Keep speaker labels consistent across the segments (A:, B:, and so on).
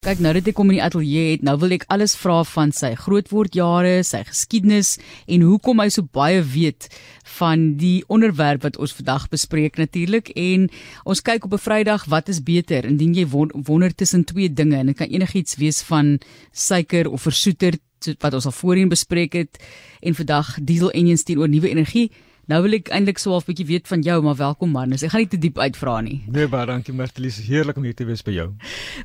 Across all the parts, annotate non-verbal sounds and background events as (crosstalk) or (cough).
A: Kyk nou dat ek kom in die ateljee het, nou wil ek alles vra van sy grootwordjare, sy geskiedenis en hoekom hy so baie weet van die onderwerp wat ons vandag bespreek natuurlik en ons kyk op 'n Vrydag wat is beter? Indien jy wonder tussen twee dinge en dit kan enigiets wees van suiker of versoeter wat ons al voorheen bespreek het. En vandag diesel engines teenoor nuwe energie Nou wil ek eintlik so 'n bietjie weet van jou, maar welkom man. Ek gaan nie te diep uitvra nie.
B: Nee, baie dankie Martelies. Heerlik om hier te wees by jou.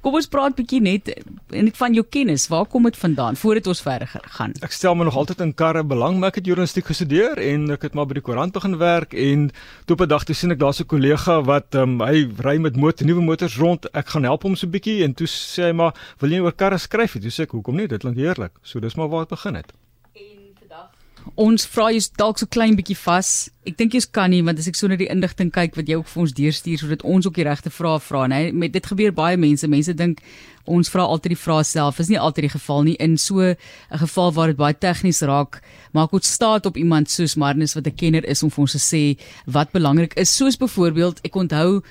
A: Kom ons praat bietjie net net van jou kennis. Waar kom dit vandaan voordat ons verder gaan?
B: Ek stel my nog altyd in karre belang, maar ek het journalistiek gestudeer en ek het maar by die koerant begin werk en toe op 'n dag toe sien ek daar's 'n kollega wat um, hy ry met motor, nuwe motors rond. Ek gaan help hom so 'n bietjie en toe sê hy maar, "Wil jy oor karre skryf?" Toe sê ek, "Hoekom nie? Dit klink heerlik." So dis maar waar dit begin het.
A: Ons vra jy dalk so klein bietjie vas. Ek dink jy kan nie want as ek so na die indigting kyk wat jy ook vir ons deurstuur sodat ons ook die regte vrae vra, nê. Met dit gebeur baie mense. Mense dink ons vra altyd die vrae self. Is nie altyd die geval nie. In so 'n geval waar dit baie tegnies raak, maak ons staat op iemand soos Marnus wat 'n kenner is om vir ons te sê wat belangrik is. Soos byvoorbeeld, ek onthou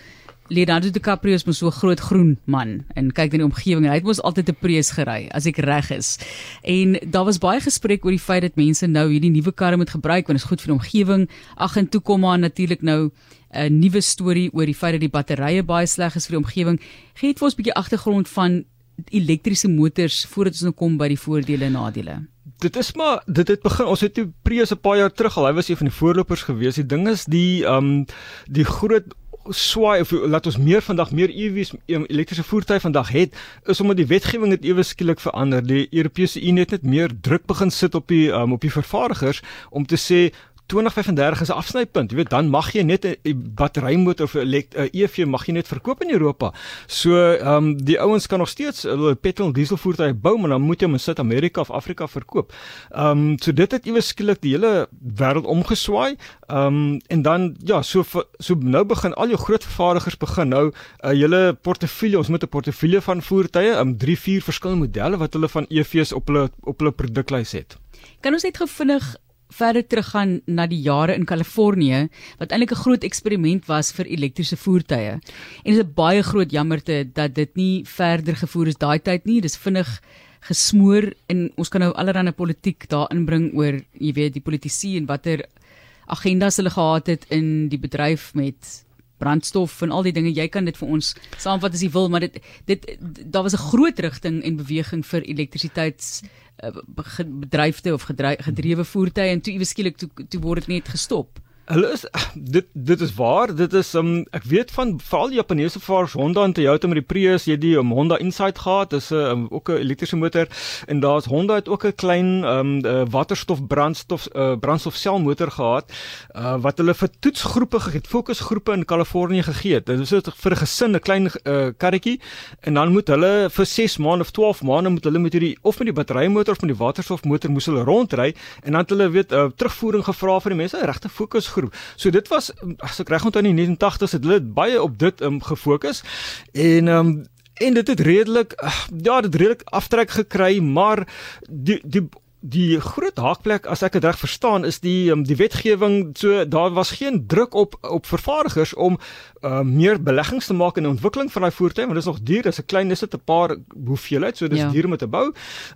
A: Leonardo DiCaprio is mos so 'n groot groen man en kyk in die omgewing en hy het mos altyd 'n prees gery as ek reg is. En daar was baie gespreek oor die feit dat mense nou hierdie nuwe karre moet gebruik want dit is goed vir die omgewing. Ag en toe kom maar natuurlik nou 'n nuwe storie oor die feit dat die batterye baie sleg is vir die omgewing. Gee dit vir ons 'n bietjie agtergrond van elektriese motors voordat ons nou kom by die voordele en nadele.
B: Dit is maar dit het begin ons het toe prees 'n paar jaar terug al hy was een van die voorlopers gewees. Die ding is die ehm um, die groot swaai of laat ons meer vandag meer EV's elektriese voertuie vandag het is omdat die wetgewing het ewe skielik verander. Die Europese Unie het net meer druk begin sit op die um, op die vervaardigers om te sê 2035 is 'n afsnypunt. Jy weet, dan mag jy net 'n batterymotor of 'n EV mag jy net verkoop in Europa. So, ehm um, die ouens kan nog steeds hulle petrol en diesel voertuie bou, maar dan moet jy hom in Suid-Amerika of Afrika verkoop. Ehm um, so dit het iewers skielik die hele wêreld omgeswaai. Ehm um, en dan ja, so so nou begin al jou groot vervaardigers begin nou 'n uh, hele portefeulje, ons moet 'n portefeulje van voertuie, ehm um, 3, 4 verskillende modelle wat hulle van EV's op hulle op hulle produklys het.
A: Kan ons net gou vinnig verder teruggaan na die jare in Kalifornië wat eintlik 'n groot eksperiment was vir elektriese voertuie. En dit is 'n baie groot jammerte dat dit nie verder gevoer is daai tyd nie. Dis vinnig gesmoor en ons kan nou allerlei politiek daarin bring oor jy weet die politici en watter agendas hulle gehad het in die bedryf met brandstof en al die dinge jy kan dit vir ons saamvat as jy wil maar dit dit daar was 'n groot rigting en beweging vir elektrisiteits Eh, bedryfte of gedrewe voertuie en toe iewes skielik toe toe word dit net gestop.
B: Hulle is dit dit is waar, dit is um, ek weet van veral die Japaneese vaars Honda en Toyota met die Prius, jy die um, Honda Insight gehad, dis 'n um, ook 'n elektriese motor en daar's Honda het ook 'n klein um, uh, waterstof brandstof uh, brandstofselmotor gehad uh, wat hulle vir toetsgroepe gegee fokusgroepe in Kalifornië gegee het. Dit is vir 'n gesin 'n klein uh, karretjie en dan moet hulle vir 6 maande of 12 maande moet hulle met hierdie of met die batterymotor of met die waterstofmotor moes hulle rondry en dan het hulle weet uh, terugvoering gevra vir die mense, regte fokus groep. So dit was as ek reg onthou in die 89's het hulle baie op dit um, gefokus. En um, en dit het redelik ja, dit redelik aftrek gekry, maar die die die groot haakplek as ek dit reg verstaan is die um, die wetgewing so daar was geen druk op op vervaardigers om uh, meer beleggings te maak in die ontwikkeling van daai voertuie want dit is nog duur dis 'n klein dis dit 'n paar hoeveelheid so dis ja. duur om te bou.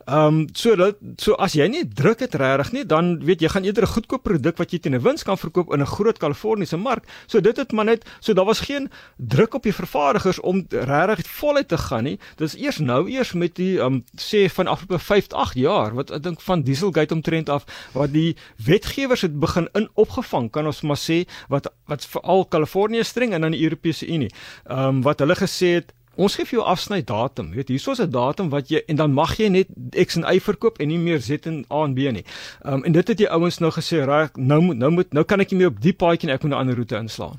B: Ehm um, so dat so as jy nie druk het regtig nie dan weet jy gaan eerder 'n goedkoop produk wat jy teen 'n wins kan verkoop in 'n groot Kaliforniese mark. So dit het maar net so daar was geen druk op die vervaardigers om regtig voluit te gaan nie. Dis eers nou eers met die ehm um, sê van afgelope 5 8 jaar wat ek dink van van dieselgate omtrent af wat die wetgewers het begin in opgevang kan ons maar sê wat wat veral Kalifornië streng en dan die Europese Unie. Ehm um, wat hulle gesê het Ons gee vir jou afsny datum. Weet hierso is 'n datum wat jy en dan mag jy net X en Y verkoop en nie meer Z en A en B nie. Ehm um, en dit het die ouens nou gesê, reg, nou moet nou moet nou kan ek nie meer op die paadjie en ek moet 'n ander roete inslaan.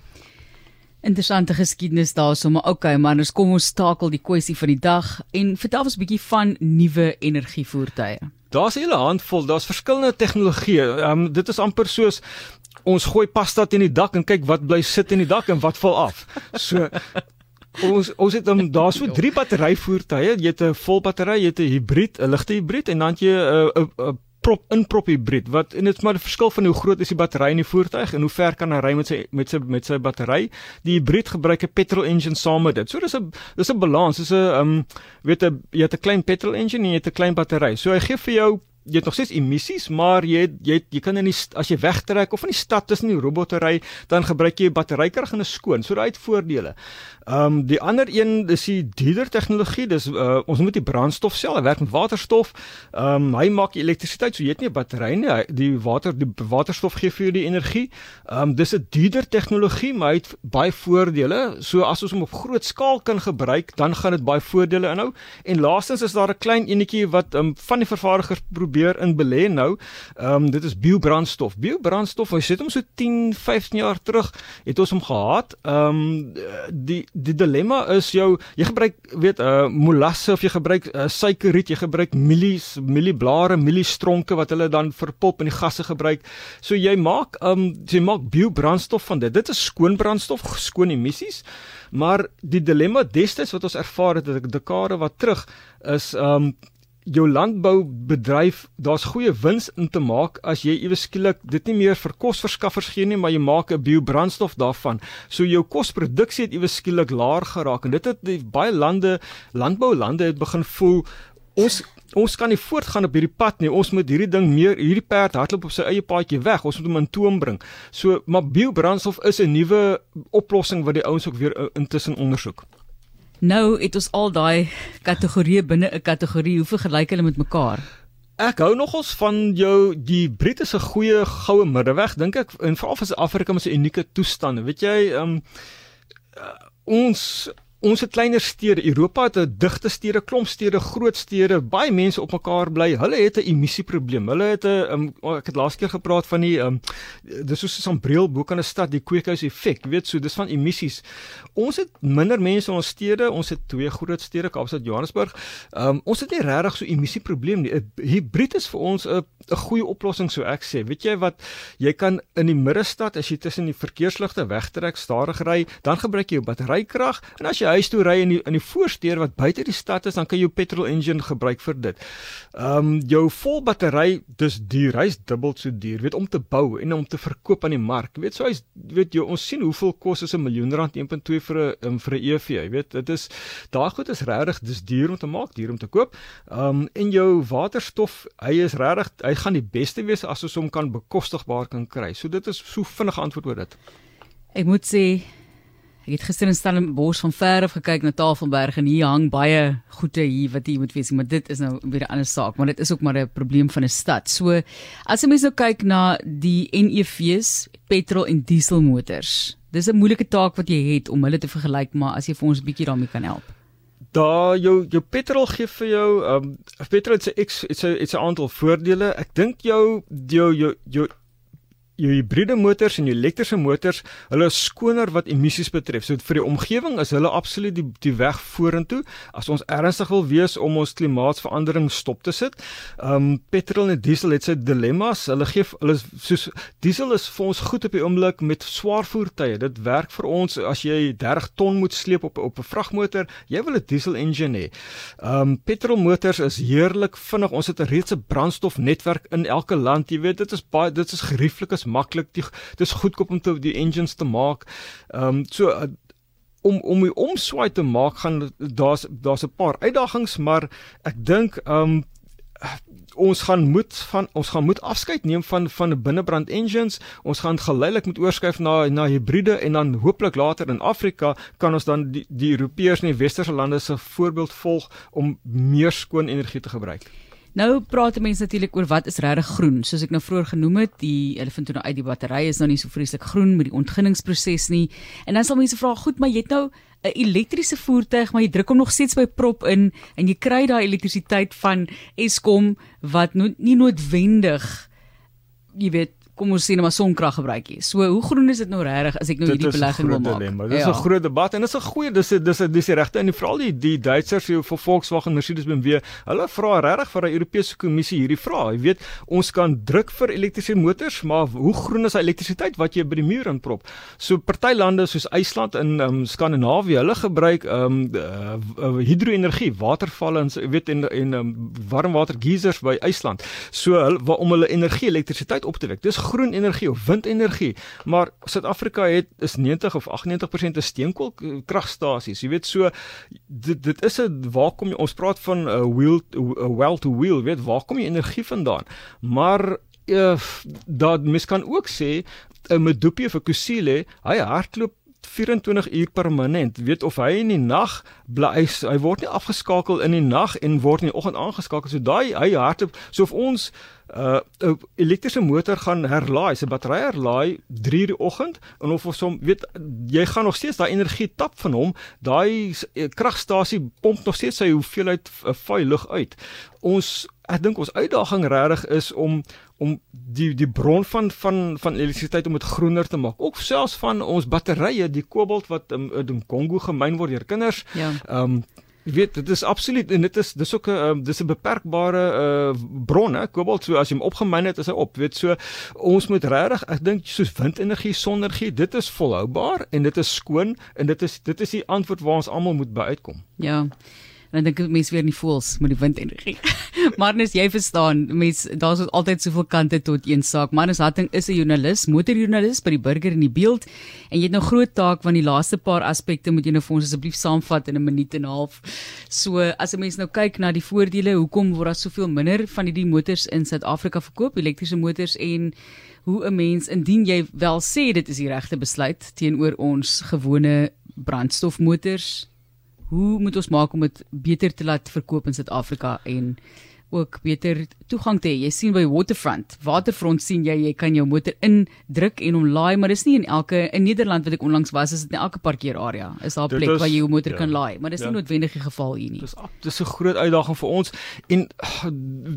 A: Interessante geskiedenis daarso, maar okay, maar ons kom ons takel die kwessie van die dag en vertel ons 'n bietjie van nuwe energievoertuie.
B: Daar's 'n hele handvol, daar's verskillende tegnologieë. Ehm um, dit is amper soos ons gooi pasta teen die dak en kyk wat bly sit in die dak en wat val af. So ons ons het dan daar so drie batteryvoertuie. Jy het 'n vol battery, jy het 'n hibrid, 'n ligte hibrid en dan jy 'n 'n prop inprop hybrid wat en dit's maar 'n verskil van hoe groot is die battery in die voertuig en hoe ver kan hy ry met sy met sy met sy battery. Die hybrid gebruik 'n petrol engine saam met dit. So dis 'n dis 'n balans. Dis 'n um weet 'n jy het 'n klein petrol engine en jy het 'n klein battery. So hy gee vir jou jy het nog steeds emissies, maar jy jy jy kan in die as jy wegtrek of in die stad tussen die robotte ry, dan gebruik jy batterykrag en 'n skoon. So daai het voordele. Ehm um, die ander een dis die duurder tegnologie. Dis uh, ons moet die brandstof sel, hy werk met waterstof. Ehm um, hy maak elektrisiteit, so jy het nie 'n battery nie. Hy, die water die waterstof gee vir jou die energie. Ehm um, dis 'n duurder tegnologie, maar hy het baie voordele. So as ons hom op groot skaal kan gebruik, dan gaan dit baie voordele inhou. En laastens is daar 'n klein enetjie wat um, van die vervaardigers probeer in belê nou. Ehm um, dit is biobrandstof. Biobrandstof, hy sit hom so 10, 15 jaar terug, het ons hom gehad. Ehm um, die die dilemma is jou jy gebruik weet 'n uh, molasse of jy gebruik uh, suikerriet, jy gebruik mielies, mielieblare, mieliestronke wat hulle dan verpop en die gasse gebruik. So jy maak um jy maak biobrandstof van dit. Dit is skoon brandstof, skoon emissies. Maar die dilemma destyds wat ons ervaar het 'n dekade wat terug is um jou landboubedryf, daar's goeie wins in te maak as jy ewe skielik dit nie meer vir kosverskaffers gee nie, maar jy maak 'n biobrandstof daarvan. So jou kosproduksie het ewe skielik laer geraak en dit het die, baie lande, landboulande het begin voel ons ons kan nie voortgaan op hierdie pad nie. Ons moet hierdie ding meer hierdie perd hardloop op sy eie paadjie weg. Ons moet hom in toom bring. So maar biobrandstof is 'n nuwe oplossing wat die ouens ook weer uh, intussen ondersoek.
A: Nou het ons al daai kategorieë binne 'n kategorie. Hoe vergelyk hulle met mekaar?
B: Ek hou nogals van jou die Britte se goeie goue middeweg dink ek en veral vir Suid-Afrika met sy unieke toestande. Weet jy, ehm um, uh, ons Ons het kleiner stede. Europa het 'n digte stede, klomp stede, groot stede, baie mense op mekaar bly. Hulle het 'n emissieprobleem. Hulle het 'n um, ek het laas keer gepraat van die um, dis soos 'n bril bo kan 'n stad die kweekhuis effek. Jy weet so, dis van emissies. Ons het minder mense in ons stede. Ons het twee groot stede, Kaapstad, Johannesburg. Um, ons het nie regtig so emissieprobleem nie. 'n Hibrid is vir ons 'n 'n goeie oplossing so ek sê. Weet jy wat jy kan in die middestad as jy tussen die verkeersligte wegtrek, stadig ry, dan gebruik jy jou batterykrag en as jy huis toe ry in die in die voorsteur wat buite die stad is, dan kan jy jou petrol engine gebruik vir dit. Ehm um, jou vol battery dis duur, hy's dubbel so duur, weet om te bou en om te verkoop aan die mark. Weet so hy's weet jy ons sien hoeveel kos is 'n miljoen rand 1.2 vir 'n um, vir 'n EV, jy weet dit is daai goed is regtig dis duur om te maak, duur om te koop. Ehm um, en jou waterstof, hy is regtig hy gaan die beste wees as ons hom kan bekostigbaar kan kry. So dit is so vinnige antwoord oor dit.
A: Ek moet sê Ek het gister in Stellenbosch van ver af gekyk na Tafelberg en hier hang baie goede hier wat jy moet weet, maar dit is nou weer 'n ander saak, maar dit is ook maar 'n probleem van 'n stad. So as jy mens nou kyk na die NEV's, petrol en dieselmotors. Dis 'n moeilike taak wat jy het om hulle te vergelyk, maar as jy vir ons 'n bietjie daarmee kan help.
B: Daar jou jou petrol gee vir jou ehm um, petrol het 'n X het 'n het 'n aantal voordele. Ek dink jou jou jou jou jou hibriede motors en jou elektriese motors, hulle is skoner wat emissies betref. So vir die omgewing is hulle absoluut die die weg vorentoe as ons ernstig wil wees om ons klimaatsverandering stop te sit. Um petrol en diesel het sy dilemma's. Hulle gee hulle is soos diesel is vir ons goed op die oomblik met swaar voertuie. Dit werk vir ons as jy 30 ton moet sleep op op 'n vragmotor, jy wil 'n diesel engine hê. Um petrolmotors is heerlik vinnig. Ons het 'n reeds 'n brandstofnetwerk in elke land. Jy weet dit is baie dit is gerieflik maklik. Dis goedkoop om te die engines te maak. Ehm um, so uh, om om die omswaai te maak gaan daar's daar's 'n paar uitdagings, maar ek dink ehm um, ons gaan moet van ons gaan moet afskeid neem van van binnebrand engines. Ons gaan geleidelik moet oorskuif na na hibriede en dan hooplik later in Afrika kan ons dan die, die Europeërs en die westerse lande se voorbeeld volg om meer skoon energie te gebruik.
A: Nou praat mense natuurlik oor wat is regtig groen. Soos ek nou vroeër genoem het, die hulle vind toe nou uit die battery is nou nie so vreeslik groen met die ontginningsproses nie. En dan sal mense vra, goed, maar jy het nou 'n elektriese voertuig, maar jy druk hom nog steeds by prop in en jy kry daai elektrisiteit van Eskom wat no nie noodwendig jy weet kom ons sê net maar sonkrag gebruik nie. So hoe groen is dit nou regtig as ek nou hierdie belegging wil maak?
B: Dilemma. Dit is 'n ja. groot debat en dit is 'n goeie dis dis dis die regte en die veral die die Duitsers vir Volkswagen, Mercedes-Benz, hulle vra regtig vir 'n Europese kommissie hierdie vraag. Jy weet, ons kan druk vir elektriese motors, maar hoe groen is hy elektrisiteit wat jy by die muur inprop? So party lande soos IJsland en um, Skandinawië, hulle gebruik um uh, uh, hidro-energie, watervalle en jy weet en en um, warmwater geysers by IJsland. So hulle om hulle energie elektrisiteit op te wek. Dis groen energie of windenergie. Maar Suid-Afrika het is 90 of 98% te steenkool kragstasies. Jy weet so dit dit is 'n waar kom jy ons praat van 'n uh, wheel a well to wheel, weet waar kom jy energie vandaan? Maar uh, dat mens kan ook sê 'n Medupi of 'n Kusile, hy hardloop 24 uur permanent. Weet of hy in die nag bly hy, hy word nie afgeskakel in die nag en word in die oggend aangeskakel. So daai hy hardloop so of ons 'n uh, elektriese motor gaan herlaai, sy battery herlaai 3 uur die oggend en of ons hom weet jy gaan nog steeds daai energie tap van hom, daai eh, kragstasie pomp nog steeds sy hoeveelheid uh, vuil lug uit. Ons ek dink ons uitdaging regtig is om om die die bron van van van elektrisiteit om dit groener te maak. Ook selfs van ons batterye, die kobalt wat um, in Kongo gemyn word deur kinders. Ja. Ehm um, jy weet dit is absoluut en dit is dis ook 'n um, dis 'n beperkbare uh, bron hè. Kobalt so as jy hom opgemyn het is hy op. Weet so ons moet regtig ek dink soos windenergie, sonenergie, dit is volhoubaar en dit is skoon en dit is dit is die antwoord waar ons almal moet by uitkom.
A: Ja dan dink ek mense weer nie voels met die windenergie. (laughs) maar nes jy verstaan, mense daar's altyd soveel kante tot een saak. Manus Hatting is 'n joernalis, motorjoernalis by die Burger in die Beeld en jy het nou groot taak van die laaste paar aspekte moet jy nou vir ons asseblief saamvat in 'n minuut en 'n half. So as 'n mens nou kyk na die voordele, hoekom word daar soveel minder van hierdie motors in Suid-Afrika verkoop, elektriese motors en hoe 'n mens indien jy wel sê dit is die regte besluit teenoor ons gewone brandstofmotors hoe moet ons maak om dit beter te laat verkoop in Suid-Afrika en ook beter toegang te hê. Jy sien by Waterfront, Waterfront sien jy jy kan jou motor indruk en hom laai, maar dis nie in elke in Nederland wat ek onlangs was, is dit in elke parkeerarea. Is daar 'n plek is, waar jy jou motor ja, kan laai, maar dis ja. nie noodwendig die geval hier nie.
B: Dis dis 'n groot uitdaging vir ons en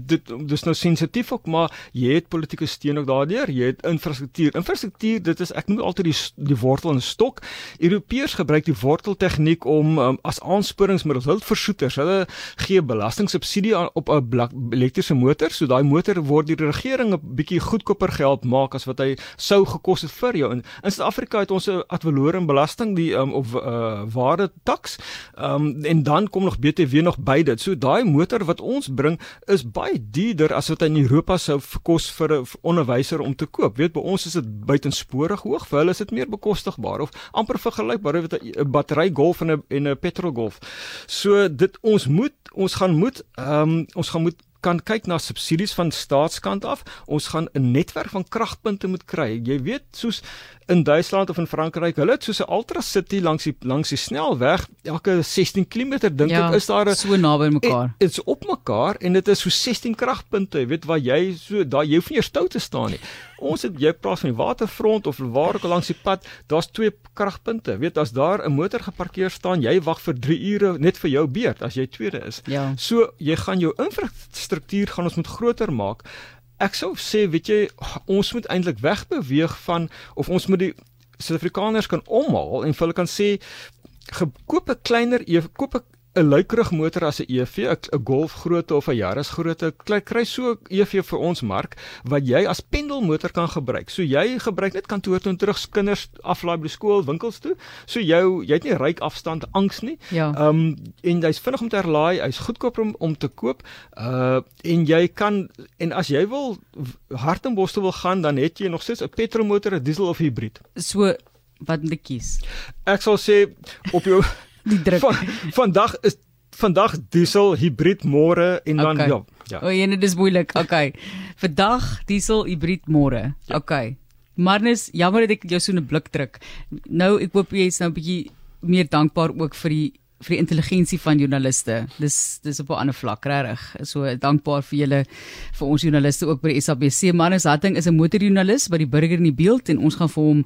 B: dit dis nou sensitief ook, maar jy het politieke steun ook daardeur. Jy het infrastruktuur. Infrastruktuur, dit is ek noem altyd die die wortel en stok. Europeërs gebruik die wortel tegniek om um, as aansporingsmiddel hul versoeters. Hulle gee belasting-subsidie op 'n elektriese motor, so daai motor word die regering 'n bietjie goedkoper geld maak as wat hy sou gekos het vir jou. In, in Suid-Afrika het ons 'n adverloring belasting die um, of uh, waarde tax. Um, en dan kom nog BTW nog by dit. So daai motor wat ons bring is baie duurder as wat in Europa sou kos vir 'n onderwyser om te koop. Weet by ons is dit buitensporig hoog, vir hulle is dit meer bekostigbaar of amper vergelykbaar met 'n battery golf en 'n en 'n petrol golf. So dit ons moet ons gaan moet um, ons gaan moet kan kyk na subsidies van staatskant af. Ons gaan 'n netwerk van kragpunte moet kry. Jy weet, soos in Duitsland of in Frankryk, hulle het so 'n ultra city langs die langs die snelweg, elke 16 km dink ja, ek is daar 'n
A: so naby mekaar.
B: Dit's op mekaar en dit is so 16 kragpunte, jy weet waar jy so daar jy hoef nie eers stout te staan nie. Ons het jy praat van die waterfront of waar ook langs die pad, daar's twee kragpunte. Weet as daar 'n motor geparkeer staan, jy wag vir 3 ure net vir jou beurt as jy tweede is. Ja. So jy gaan jou infrastruktuur gaan ons moet groter maak ek sou sê weet jy ons moet eintlik wegbeweeg van of ons moet die Suid-Afrikaners kan omhaal en hulle kan sê gekoop 'n kleiner koop 'n 'n luikerig motor as 'n EV, 'n Golf grootte of 'n Yaris grootte, kry so 'n EV vir ons mark wat jy as pendelmotor kan gebruik. So jy gebruik net kantoor toe en terug kinders aflaai by die skool, winkels toe. So jou jy het nie ryk afstand angs nie. Ja. Ehm um, en hy's vinnig om te herlaai, hy's goedkoop om om te koop. Uh en jy kan en as jy wil hard en bos toe wil gaan, dan het jy nog steeds 'n petrolmotor, 'n diesel of hybrid.
A: So wat moet ek kies?
B: Ek sal sê op jou die druk. Van, vandag is vandag diesel hibrid môre en dan okay. ja.
A: Ja. O, en dit is moeilik. Okay. Vandag diesel hibrid môre. Ja. Okay. Marnus, jammer dat ek jou so 'n blik druk. Nou ek hoop jy is nou 'n bietjie meer dankbaar ook vir die vir die intelligensie van joernaliste. Dis dis op 'n ander vlak, regtig. So dankbaar vir julle vir ons joernaliste ook by die SABC. Manus Hatting is 'n motorjoernalis by die Burger in die Beeld en ons gaan vir hom